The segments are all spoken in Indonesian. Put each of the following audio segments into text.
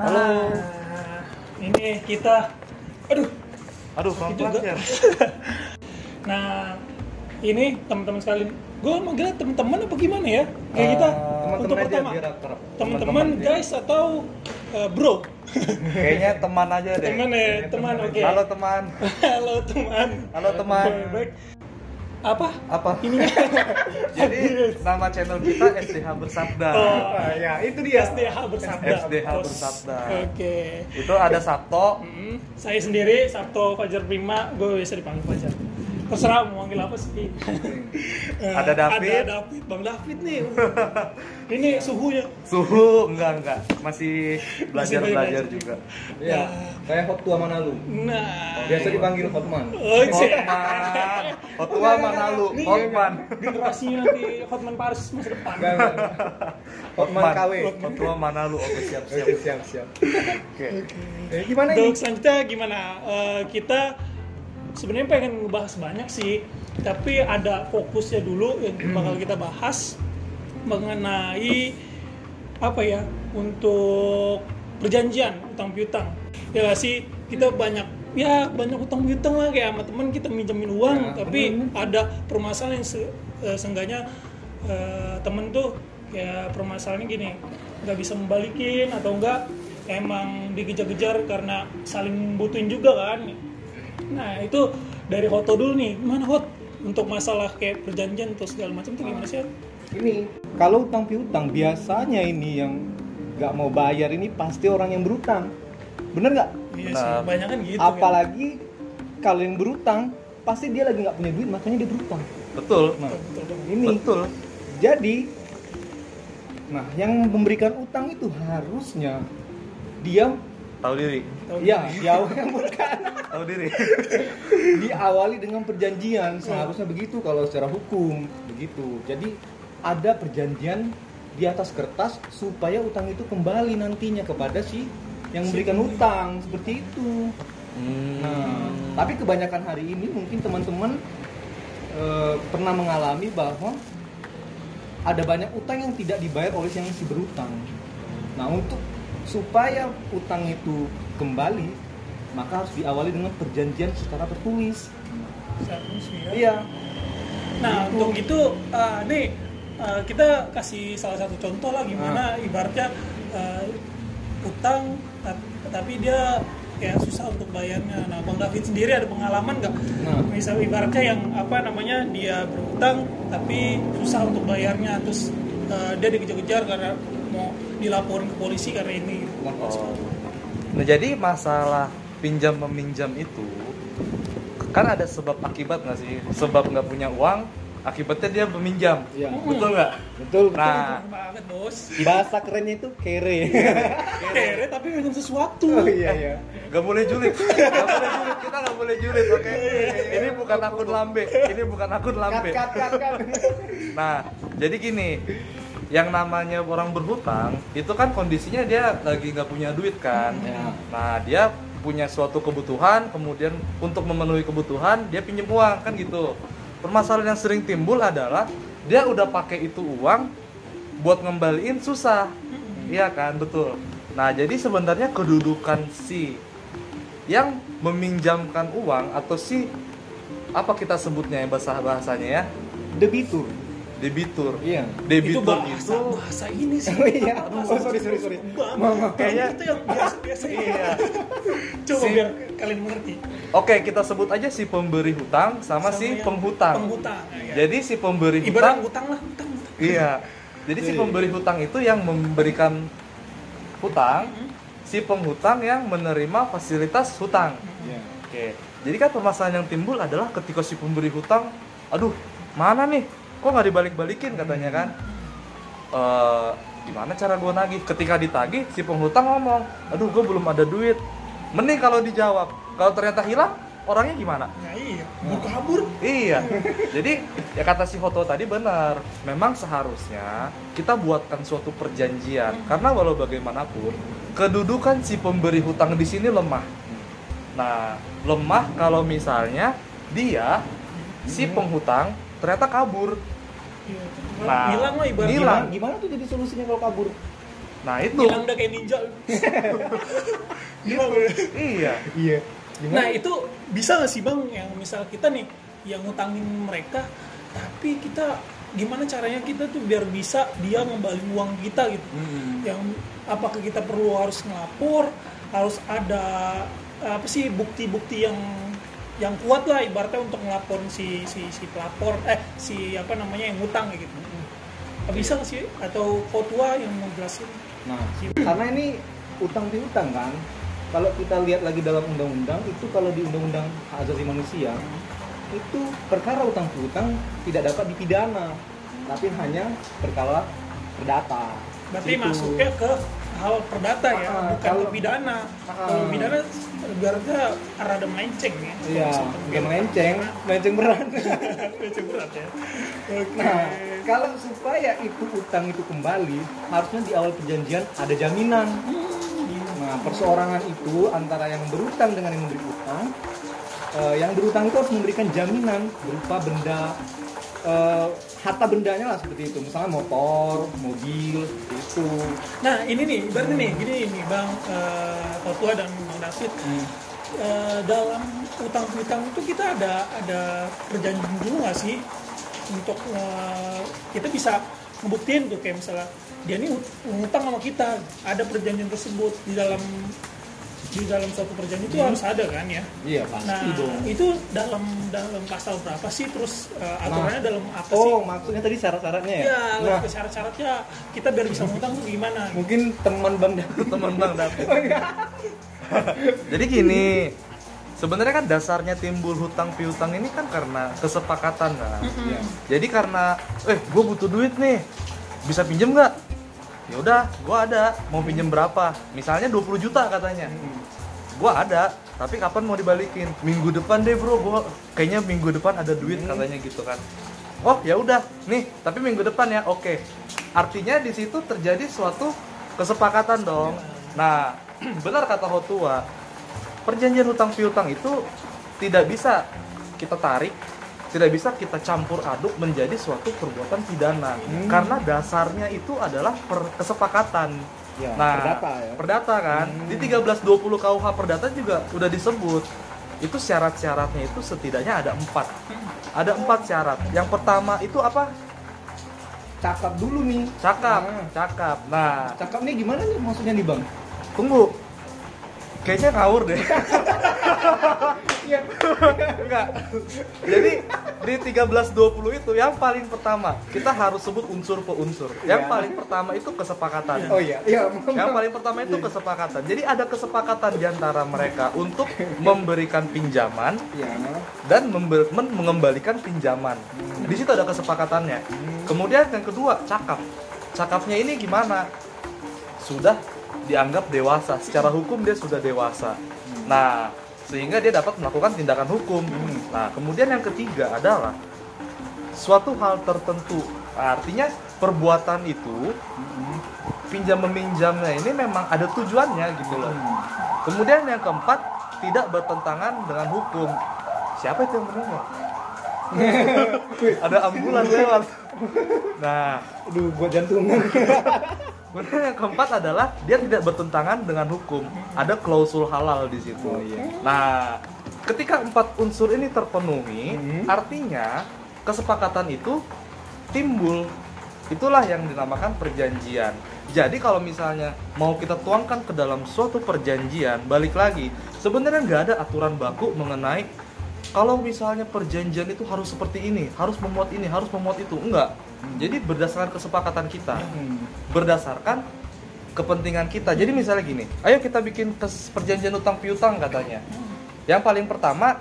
Nah, ini kita, aduh, Aduh, juga. ya. Nah, ini teman-teman sekalian, gue manggilnya teman-teman apa gimana ya? Kayak kita Eh, untuk teman-teman aja pertama, teman-teman guys atau eh, bro? Kayaknya teman aja deh. teman ya, teman, oke. Halo teman. Halo teman. Halo teman. Baik, baik. Apa? Apa? Ini Jadi nama channel kita SDH Bersabda. Oh, ya, itu dia. SDH bersabda. SDH Bos. bersabda. Oke. Itu ada Sabto, Hmm, saya sendiri Sabto Fajar Prima, gue biasa dipanggil Fajar. Terserah mau manggil apa sih. Eh, Ada David. Ada David, Bang David nih. Ini suhunya. Suhu enggak enggak, masih belajar Masih belajar belajar. juga. Iya, kayak hot tua Manalu. Nah. Biasa dipanggil Hotman. Oh, cek. Hotman, Hotua Manalu, Nih, Hotman. Generasinya nanti Hotman Paris masa depan. Enggak, enggak. Hotman KW. Hotua Manalu, oke siap siap. Oke, siap, siap. Oke. Eh, gimana Untuk ini? selanjutnya gimana? Eh, kita sebenarnya pengen ngebahas banyak sih, tapi ada fokusnya dulu yang bakal kita bahas mengenai apa ya untuk perjanjian utang piutang. Ya nggak sih? Kita banyak ya banyak utang piutang lah kayak sama temen kita minjemin uang, Ya, tapi ada permasalahan yang se- eh, seenggaknya eh, temen tuh ya permasalahannya gini nggak bisa membalikin atau enggak emang dikejar-kejar karena saling butuhin juga kan nah itu dari Hoto dulu nih gimana Hot untuk masalah kayak perjanjian atau segala macam tuh gimana sih? Ini kalau utang piutang biasanya ini yang nggak mau bayar ini pasti orang yang berutang. Bener nggak? iya Nah, sih banyak kan gitu kan. Apalagi kalau yang berutang pasti dia lagi nggak punya duit makanya dia berutang. Betul. Nah, Betul, betul. ini Betul. jadi nah yang memberikan utang itu harusnya dia Tahu diri. Ya jauh yang bukan. Tahu diri. diawali dengan perjanjian. Seharusnya begitu kalau secara hukum. Begitu. Jadi ada perjanjian di atas kertas supaya utang itu kembali nantinya kepada si yang memberikan utang. Seperti itu. Nah tapi kebanyakan hari ini mungkin teman-teman eh, pernah mengalami bahwa ada banyak utang yang tidak dibayar oleh yang si berutang. Nah untuk supaya utang itu kembali maka harus diawali dengan perjanjian secara tertulis ya. iya Nah, untuk itu eh, nih eh, kita kasih salah satu contoh lah gimana ibaratnya eh, utang ta- tapi dia kayak susah untuk bayarnya. Nah, Bang David sendiri ada pengalaman nggak? Nah. Misal ibaratnya yang apa namanya dia berutang tapi susah untuk bayarnya terus eh, dia dikejar-kejar karena mau dilaporin ke polisi karena ini. Oh. Nah, jadi masalah pinjam meminjam itu kan ada sebab akibat nggak sih? Sebab nggak punya uang, akibatnya dia meminjam. Iya. Betul nggak? betul Nah, Betul banget, Bos. bahasa kerennya itu kere Kere tapi minum sesuatu. oh iya iya nggak boleh julid. Nggak boleh julid. Kita nggak boleh julid, oke? Ini bukan akun lambe. Ini bukan akun lambe. Nah, jadi gini, yang namanya orang berhutang itu kan kondisinya dia lagi nggak punya duit kan. Ya. Nah, dia punya suatu kebutuhan, kemudian untuk memenuhi kebutuhan dia pinjam uang kan gitu. Permasalahan yang sering timbul adalah dia udah pakai itu uang buat ngembaliin susah, iya kan betul. Nah, jadi sebenarnya kedudukan si yang meminjamkan uang atau si apa kita sebutnya ya bahasa bahasanya ya debitur debitur. iya itu Debitur bahasa itu bahasa ini sih. oh iya oh sorry sorry sorry Mama, Kayaknya- itu yang biasa-biasa iya. Coba Si- biar kalian mengerti. Oke, kita sebut aja si pemberi hutang sama, si yang penghutang. Penghutang. ya. Jadi si pemberi ibarat hutang hutang lah, hutang. hutang. Iya. Jadi si Iya, pemberi hutang itu yang memberikan hutang, Hmm. si penghutang yang menerima fasilitas hutang. Iya. Oke. Jadi kan permasalahan yang timbul adalah ketika si pemberi hutang, aduh, mana nih? Kok nggak dibalik-balikin katanya kan? Eh, gimana cara gua nagih? Ketika ditagih, si penghutang ngomong, aduh, gue belum ada duit. Mending kalau dijawab. Kalau ternyata hilang, orangnya gimana? Ya iya, mau kabur. Iya. Jadi ya kata si Hoto tadi benar. Memang seharusnya kita buatkan suatu perjanjian karena walau bagaimanapun kedudukan si pemberi hutang di sini lemah. Nah, lemah kalau misalnya dia si penghutang ternyata kabur. Iya. Nah, hilang lah ibarat hilang. gimana, gimana tuh jadi solusinya kalau kabur Nah itu. Bilang udah kayak ninja. Bener. Iya. Iya. Nah itu bisa nggak sih bang yang misal kita nih yang ngutangin mereka, tapi kita gimana caranya kita tuh biar bisa dia ngembaliin uang kita gitu. Hmm. Yang apakah kita perlu harus ngelapor, harus ada apa sih bukti-bukti yang yang kuat lah ibaratnya untuk ngelaporin si si si pelapor eh si apa namanya yang ngutang gitu. Bisa nggak sih atau kotua yang mau jelasin? Nah, karena ini utang piutang kan. Kalau kita lihat lagi dalam undang-undang itu kalau di undang-undang hak asasi manusia itu perkara utang piutang tidak dapat dipidana, tapi hanya perkara perdata. Berarti Gitu. masuknya ke hal perdata ya, Ah, bukan kalau- ke pidana. Ah. Kalau pidana ibaratnya rada melenceng ya. Iya, udah melenceng, melenceng berat. melenceng berat ya. Oke. Nah, kalau supaya itu utang itu kembali, harusnya di awal perjanjian ada jaminan. Nah, perseorangan itu antara yang berutang dengan yang memberi utang, eh, yang berutang itu harus memberikan jaminan berupa benda, eh, harta bendanya lah seperti itu. Misalnya motor, mobil, itu. Nah ini nih, ibaratnya nih, gini nih Bang uh, Totua dan Bang David. Eh, dalam utang piutang itu kita ada ada perjanjian dulu nggak sih untuk eh, kita bisa ngebuktiin tuh kayak misalnya dia ini ut- ngutang sama kita ada perjanjian tersebut di dalam di dalam suatu perjanjian itu harus ada kan ya Iya, pasti nah dong. itu dalam dalam pasal berapa sih terus eh, aturannya dalam apa sih Oh, maksudnya tadi syarat-syaratnya ya? ya Nah, lebih ke syarat-syaratnya kita biar bisa ngutang tuh gimana mungkin teman Bang David Teman Bang David. Oh, iya. Jadi gini, sebenarnya kan dasarnya timbul hutang piutang ini kan karena kesepakatan kan. Iya. Jadi karena, eh gue butuh duit nih, bisa pinjem nggak? Ya udah, gue ada. Mau pinjem berapa? Misalnya 20 juta katanya. Gue ada, tapi kapan mau dibalikin? Minggu depan deh bro, gue kayaknya minggu depan ada duit katanya gitu kan. Oh ya udah, nih. Tapi minggu depan ya, oke. Artinya di situ terjadi suatu kesepakatan dong. Nah, benar kata Hotua, perjanjian hutang piutang itu tidak bisa kita tarik, tidak bisa kita campur aduk menjadi suatu perbuatan pidana Hmm. karena dasarnya itu adalah per- kesepakatan. Ya, nah, perdata ya. perdata kan. Hmm. Di 1320 KUH Perdata juga udah disebut. Itu syarat-syaratnya itu setidaknya ada empat. Ada empat syarat. Yang pertama itu apa? Cakap dulu nih. Cakap, Nah. cakap. Nah, Cakap nih gimana nih maksudnya nih Bang? tunggu. Kayaknya ngawur deh. Iya. Enggak. Jadi di 1320 itu yang paling pertama kita harus sebut unsur per unsur. Yang Iya. paling pertama itu kesepakatan. Oh iya, iya. Yang paling pertama itu kesepakatan. Jadi ada kesepakatan di antara mereka untuk memberikan pinjaman dan mengembalikan pinjaman. Di situ ada kesepakatannya. Kemudian yang kedua, cakap. Cakapnya ini gimana? Sudah dianggap dewasa. Secara hukum dia sudah dewasa. Nah, sehingga dia dapat melakukan tindakan hukum. Nah, kemudian yang ketiga adalah suatu hal tertentu. Artinya perbuatan itu pinjam meminjamnya ini memang ada tujuannya gitu loh. Kemudian yang keempat tidak bertentangan dengan hukum. Siapa itu yang menengok? ada ambulan lewat. Nah, Aduh, gua jantungan. kemudian yang keempat adalah dia tidak bertentangan dengan hukum. Ada klausul halal di situ. Oh, iya. Nah, ketika empat unsur ini terpenuhi, Hmm. artinya kesepakatan itu timbul. Itulah yang dinamakan perjanjian. Jadi kalau misalnya mau kita tuangkan ke dalam suatu perjanjian, balik lagi, sebenarnya nggak ada aturan baku mengenai kalau misalnya perjanjian itu harus seperti ini, harus memuat ini, harus memuat itu, enggak. Jadi berdasarkan kesepakatan kita, Hmm. Berdasarkan kepentingan kita. Jadi misalnya gini, ayo kita bikin kes- perjanjian utang piutang katanya. Yang paling pertama,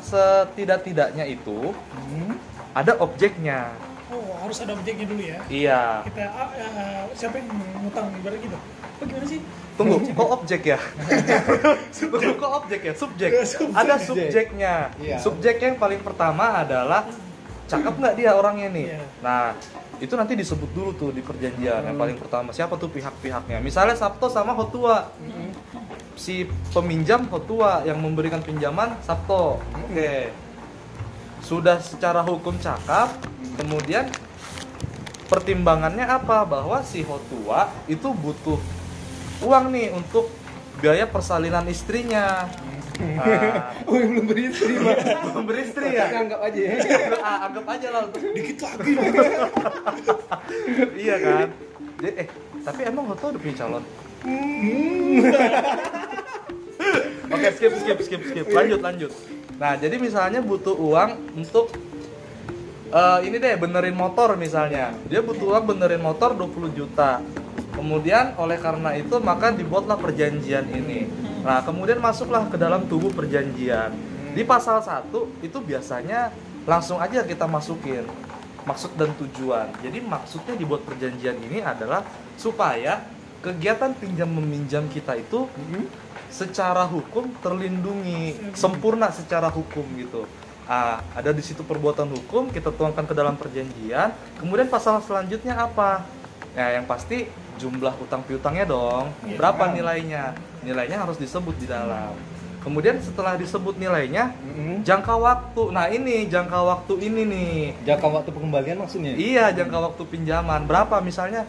setidak-tidaknya itu Hmm. ada objeknya. oh harus ada objeknya dulu ya Iya. kita ah, ah, siapa yang ngutang ibarat gitu oh gimana sih Tunggu, kok objek ya? Tunggu, kok objek ya? Subjek. Subjek. Ada subjeknya. Iya. Subjek yang paling pertama adalah cakep nggak dia orangnya nih. Iya. Nah, itu nanti disebut dulu tuh di perjanjian yang paling pertama. Siapa tuh pihak-pihaknya? Misalnya Sabto sama Hotua. Si peminjam Hotua yang memberikan pinjaman Sabto. Oke. Sudah secara hukum cakap, kemudian pertimbangannya apa bahwa si Hotua itu butuh uang nih untuk biaya persalinan istrinya Oh, belum beristri, Bang. belum beristri ya anggap aja ya. Ah, anggap aja lah dikit lagi iya kan Jadi, eh tapi emang Hotua udah punya calon Oke skip skip skip skip lanjut lanjut. Nah jadi misalnya butuh uang untuk eh, ini deh benerin motor misalnya. Dia butuh uang benerin motor 20 juta. Kemudian oleh karena itu maka dibuatlah perjanjian ini. Nah kemudian masuklah ke dalam tubuh perjanjian. Di pasal 1 itu biasanya langsung aja kita masukin maksud dan tujuan. Jadi maksudnya dibuat perjanjian ini adalah supaya kegiatan pinjam meminjam kita itu secara hukum terlindungi sempurna secara hukum gitu. Ah, ada di situ perbuatan hukum kita tuangkan ke dalam perjanjian. Kemudian pasal selanjutnya apa? Ya yang pasti jumlah utang piutangnya dong. Iya. berapa nilainya nilainya harus disebut di dalam kemudian setelah disebut nilainya Mm-mm. jangka waktu nah ini jangka waktu ini nih Jangka waktu pengembalian maksudnya? Iya, jangka waktu pinjaman berapa misalnya?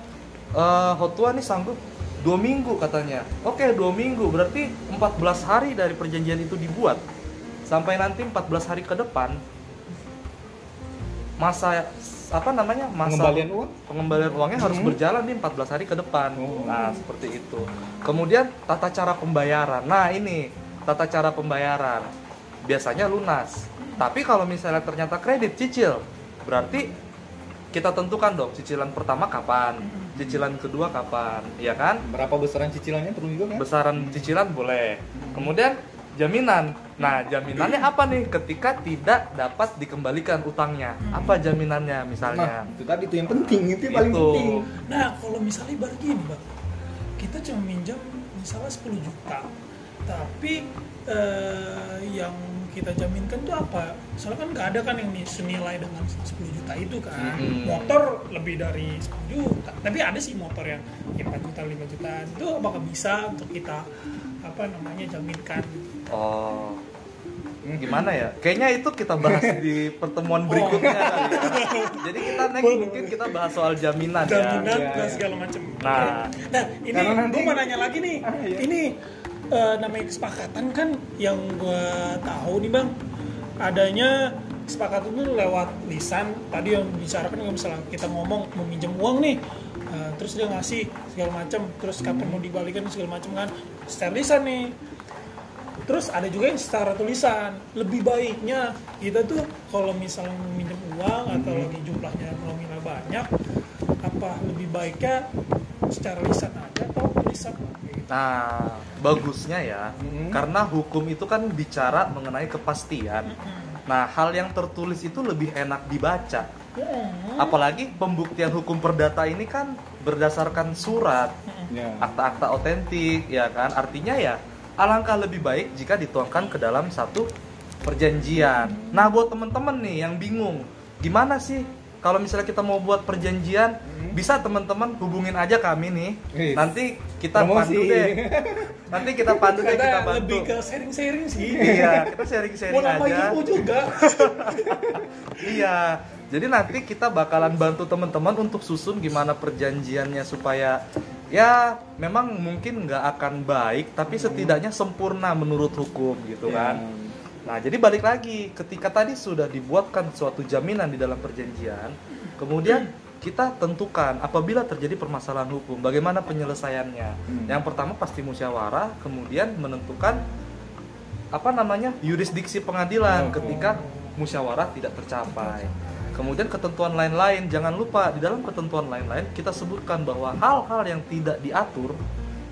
eh Hotua nih sanggup dua minggu katanya. Oke, dua minggu berarti 14 hari dari perjanjian itu dibuat sampai nanti 14 hari ke depan masa apa namanya masa Pengembalian uang? pengembalian uangnya harus Hmm. berjalan nih 14 hari ke depan. Oh. Nah, seperti itu. Kemudian tata cara pembayaran. Nah, ini tata cara pembayaran. Biasanya lunas. Tapi kalau misalnya ternyata kredit cicil, berarti kita tentukan dong cicilan pertama kapan, cicilan kedua kapan, ya kan? Berapa besaran cicilannya perlu juga kan? Besaran cicilan boleh. Kemudian jaminan. Nah, jaminannya apa nih ketika tidak dapat dikembalikan utangnya? Apa jaminannya misalnya? Nah, itu tadi itu yang penting, itu yang paling Itu. penting. Nah, kalau misalnya ibarat gini, Bang. Kita cuma minjam misalnya 10 juta. Tapi eh, yang kita jaminkan tuh apa? Soalnya kan nggak ada kan yang senilai dengan 10 juta itu kan. Mm-mm. Motor lebih dari 10 juta. Tapi ada sih motor yang ya 4 juta, 5 juta. Itu apakah bisa untuk kita apa namanya jaminkan? Oh. Gimana ya? Kayaknya itu kita bahas di pertemuan berikutnya kali ya. Jadi kita next mungkin kita bahas soal jaminan, jaminan ya. Dan iya. segala macam. Nah. nah ini nanti- gue mau nanya lagi nih. Ah, iya. Ini eh, namanya kesepakatan kan yang gue tahu nih bang, adanya kesepakatan itu lewat lisan. Tadi yang bicarakan kalau misalnya kita ngomong meminjam uang nih, eh, terus dia ngasih segala macam, terus kapan mau dibalikan segala macam kan, secara lisan nih. Terus ada juga yang secara tulisan. Lebih baiknya kita tuh kalau misalnya meminjam uang atau lagi jumlahnya nominal banyak, apa lebih baiknya secara lisan aja atau tulisan? Gitu. Nah, bagusnya ya, Mhm. karena hukum itu kan bicara mengenai kepastian. Nah, hal yang tertulis itu lebih enak dibaca. Hmm. Apalagi pembuktian hukum perdata ini kan berdasarkan surat, Ya. akta-akta otentik, ya kan? Artinya ya, alangkah lebih baik jika dituangkan ke dalam satu perjanjian. Nah, buat teman-teman nih yang bingung, gimana sih kalau misalnya kita mau buat perjanjian, bisa teman-teman hubungin aja kami nih. Wih, Nanti kita promosi. pandu deh. Nanti kita pandu deh, kita bantu. lebih ke sharing-sharing sih. Iya, kita Mau sharing-sharing aja. ilmu juga. Iya. Jadi nanti kita bakalan bantu teman-teman untuk susun gimana perjanjiannya supaya ya memang mungkin nggak akan baik tapi setidaknya sempurna menurut hukum gitu Ya. kan. Nah, jadi balik lagi ketika tadi sudah dibuatkan suatu jaminan di dalam perjanjian, kemudian kita tentukan apabila terjadi permasalahan hukum bagaimana penyelesaiannya. Hmm. Yang pertama pasti musyawarah, kemudian menentukan apa namanya yurisdiksi pengadilan Oh. ketika musyawarah tidak tercapai. Kemudian ketentuan lain-lain jangan lupa di dalam ketentuan lain-lain kita sebutkan bahwa hal-hal yang tidak diatur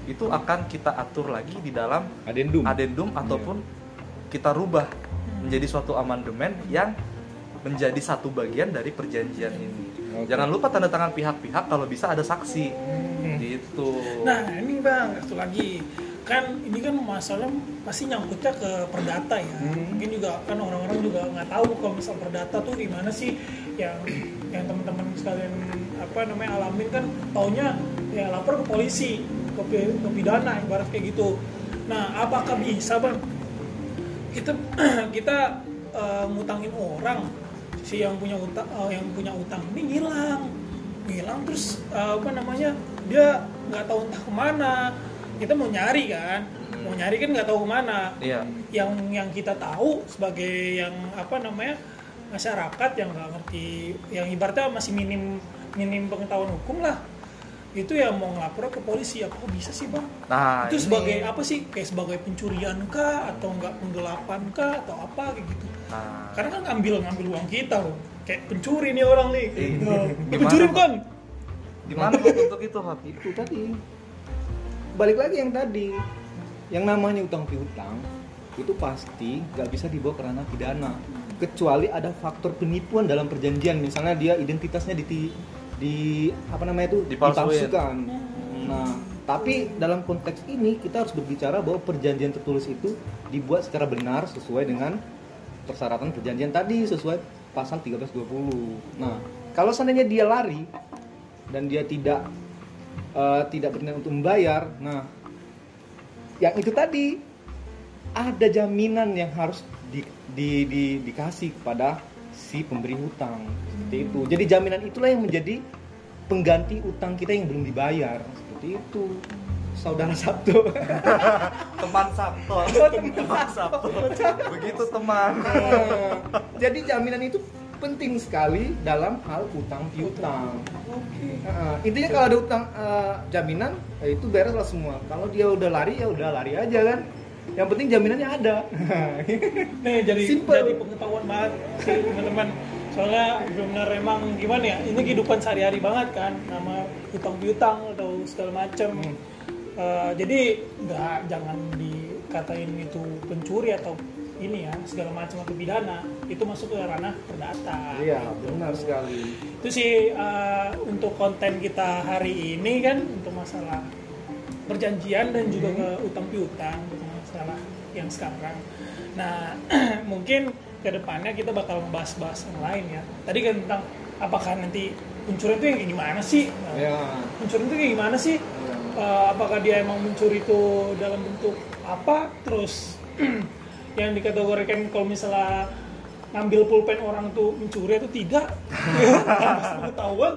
itu akan kita atur lagi di dalam Adendum. adendum ataupun kita rubah menjadi suatu amandemen yang menjadi satu bagian dari perjanjian ini. Oke. Jangan lupa tanda tangan pihak-pihak kalau bisa ada saksi. Hmm. Gitu. Nah ini bang, satu lagi kan ini kan masalah pasti nyangkutnya ke perdata ya. Hmm. Mungkin juga kan orang-orang juga nggak tahu kalau misal perdata tuh gimana sih yang yang teman-teman sekalian apa namanya alamin kan taunya ya lapor ke polisi, ke, ke pidana ibarat kayak gitu. Nah apakah bisa bang kita kita eh, ngutangin orang si yang punya utang eh, yang punya utang ini hilang hilang terus eh, apa namanya dia nggak tahu entah ke mana kita mau nyari kan mau nyari kan nggak tahu ke mana Iya. yang yang kita tahu sebagai yang apa namanya masyarakat yang nggak ngerti yang ibaratnya masih minim minim pengetahuan hukum lah. Itu ya mau ngelapor ke polisi. Apa kok bisa sih bang? Nah, itu ini- sebagai apa sih kayak sebagai pencurian kah? Atau enggak penggelapan kah? Atau apa kayak gitu. Nah, karena kan ngambil ngambil uang kita loh kayak pencuri nih orang nih. Iya. gitu. Eh, Gimana, pencuri bukan? Gimana untuk itu Hot? itu tadi. Balik lagi yang tadi yang namanya utang piutang itu pasti nggak bisa dibawa ke ranah pidana kecuali ada faktor penipuan dalam perjanjian misalnya dia identitasnya di di apa namanya itu Dipalsuin. dipalsukan nah tapi dalam konteks ini kita harus berbicara bahwa perjanjian tertulis itu dibuat secara benar sesuai dengan persyaratan perjanjian tadi sesuai pasal 1320 nah kalau seandainya dia lari dan dia tidak eh, tidak berniat untuk membayar. Nah, yang itu tadi ada jaminan yang harus di, di- di- dikasih kepada si pemberi hutang seperti itu. Jadi jaminan itulah yang menjadi pengganti utang kita yang belum dibayar seperti itu. Saudara Sabtu. Teman Sabto. teman Sabto. Begitu teman. Jadi jaminan itu penting sekali dalam hal utang piutang. oke Nah, intinya kalau ada utang eh, jaminan eh, itu beres lah semua. Kalau dia udah lari ya udah lari aja kan. Yang penting jaminannya ada. nih jadi Simple. jadi pengetahuan banget sih teman-teman soalnya benar emang gimana ya ini kehidupan sehari-hari banget kan nama utang piutang atau segala macam Hmm. Eh, jadi nggak jangan dikatain itu pencuri atau ini ya segala macam atau pidana itu masuk ke ranah perdata Iya, benar sekali. itu sih eh, untuk konten kita hari ini kan untuk masalah perjanjian dan juga ke utang piutang masalah yang sekarang. Nah mungkin ke depannya kita bakal membahas-bahas yang lain ya. Tadi kan tentang apakah nanti pencurian itu yang kayak gimana sih? Ya. Pencurian itu kayak gimana sih? Eh, apakah dia emang mencuri itu dalam bentuk apa? Terus yang dikategorikan kalau misalnya ngambil pulpen orang tuh mencuri atau tidak? Tanpa pengetahuan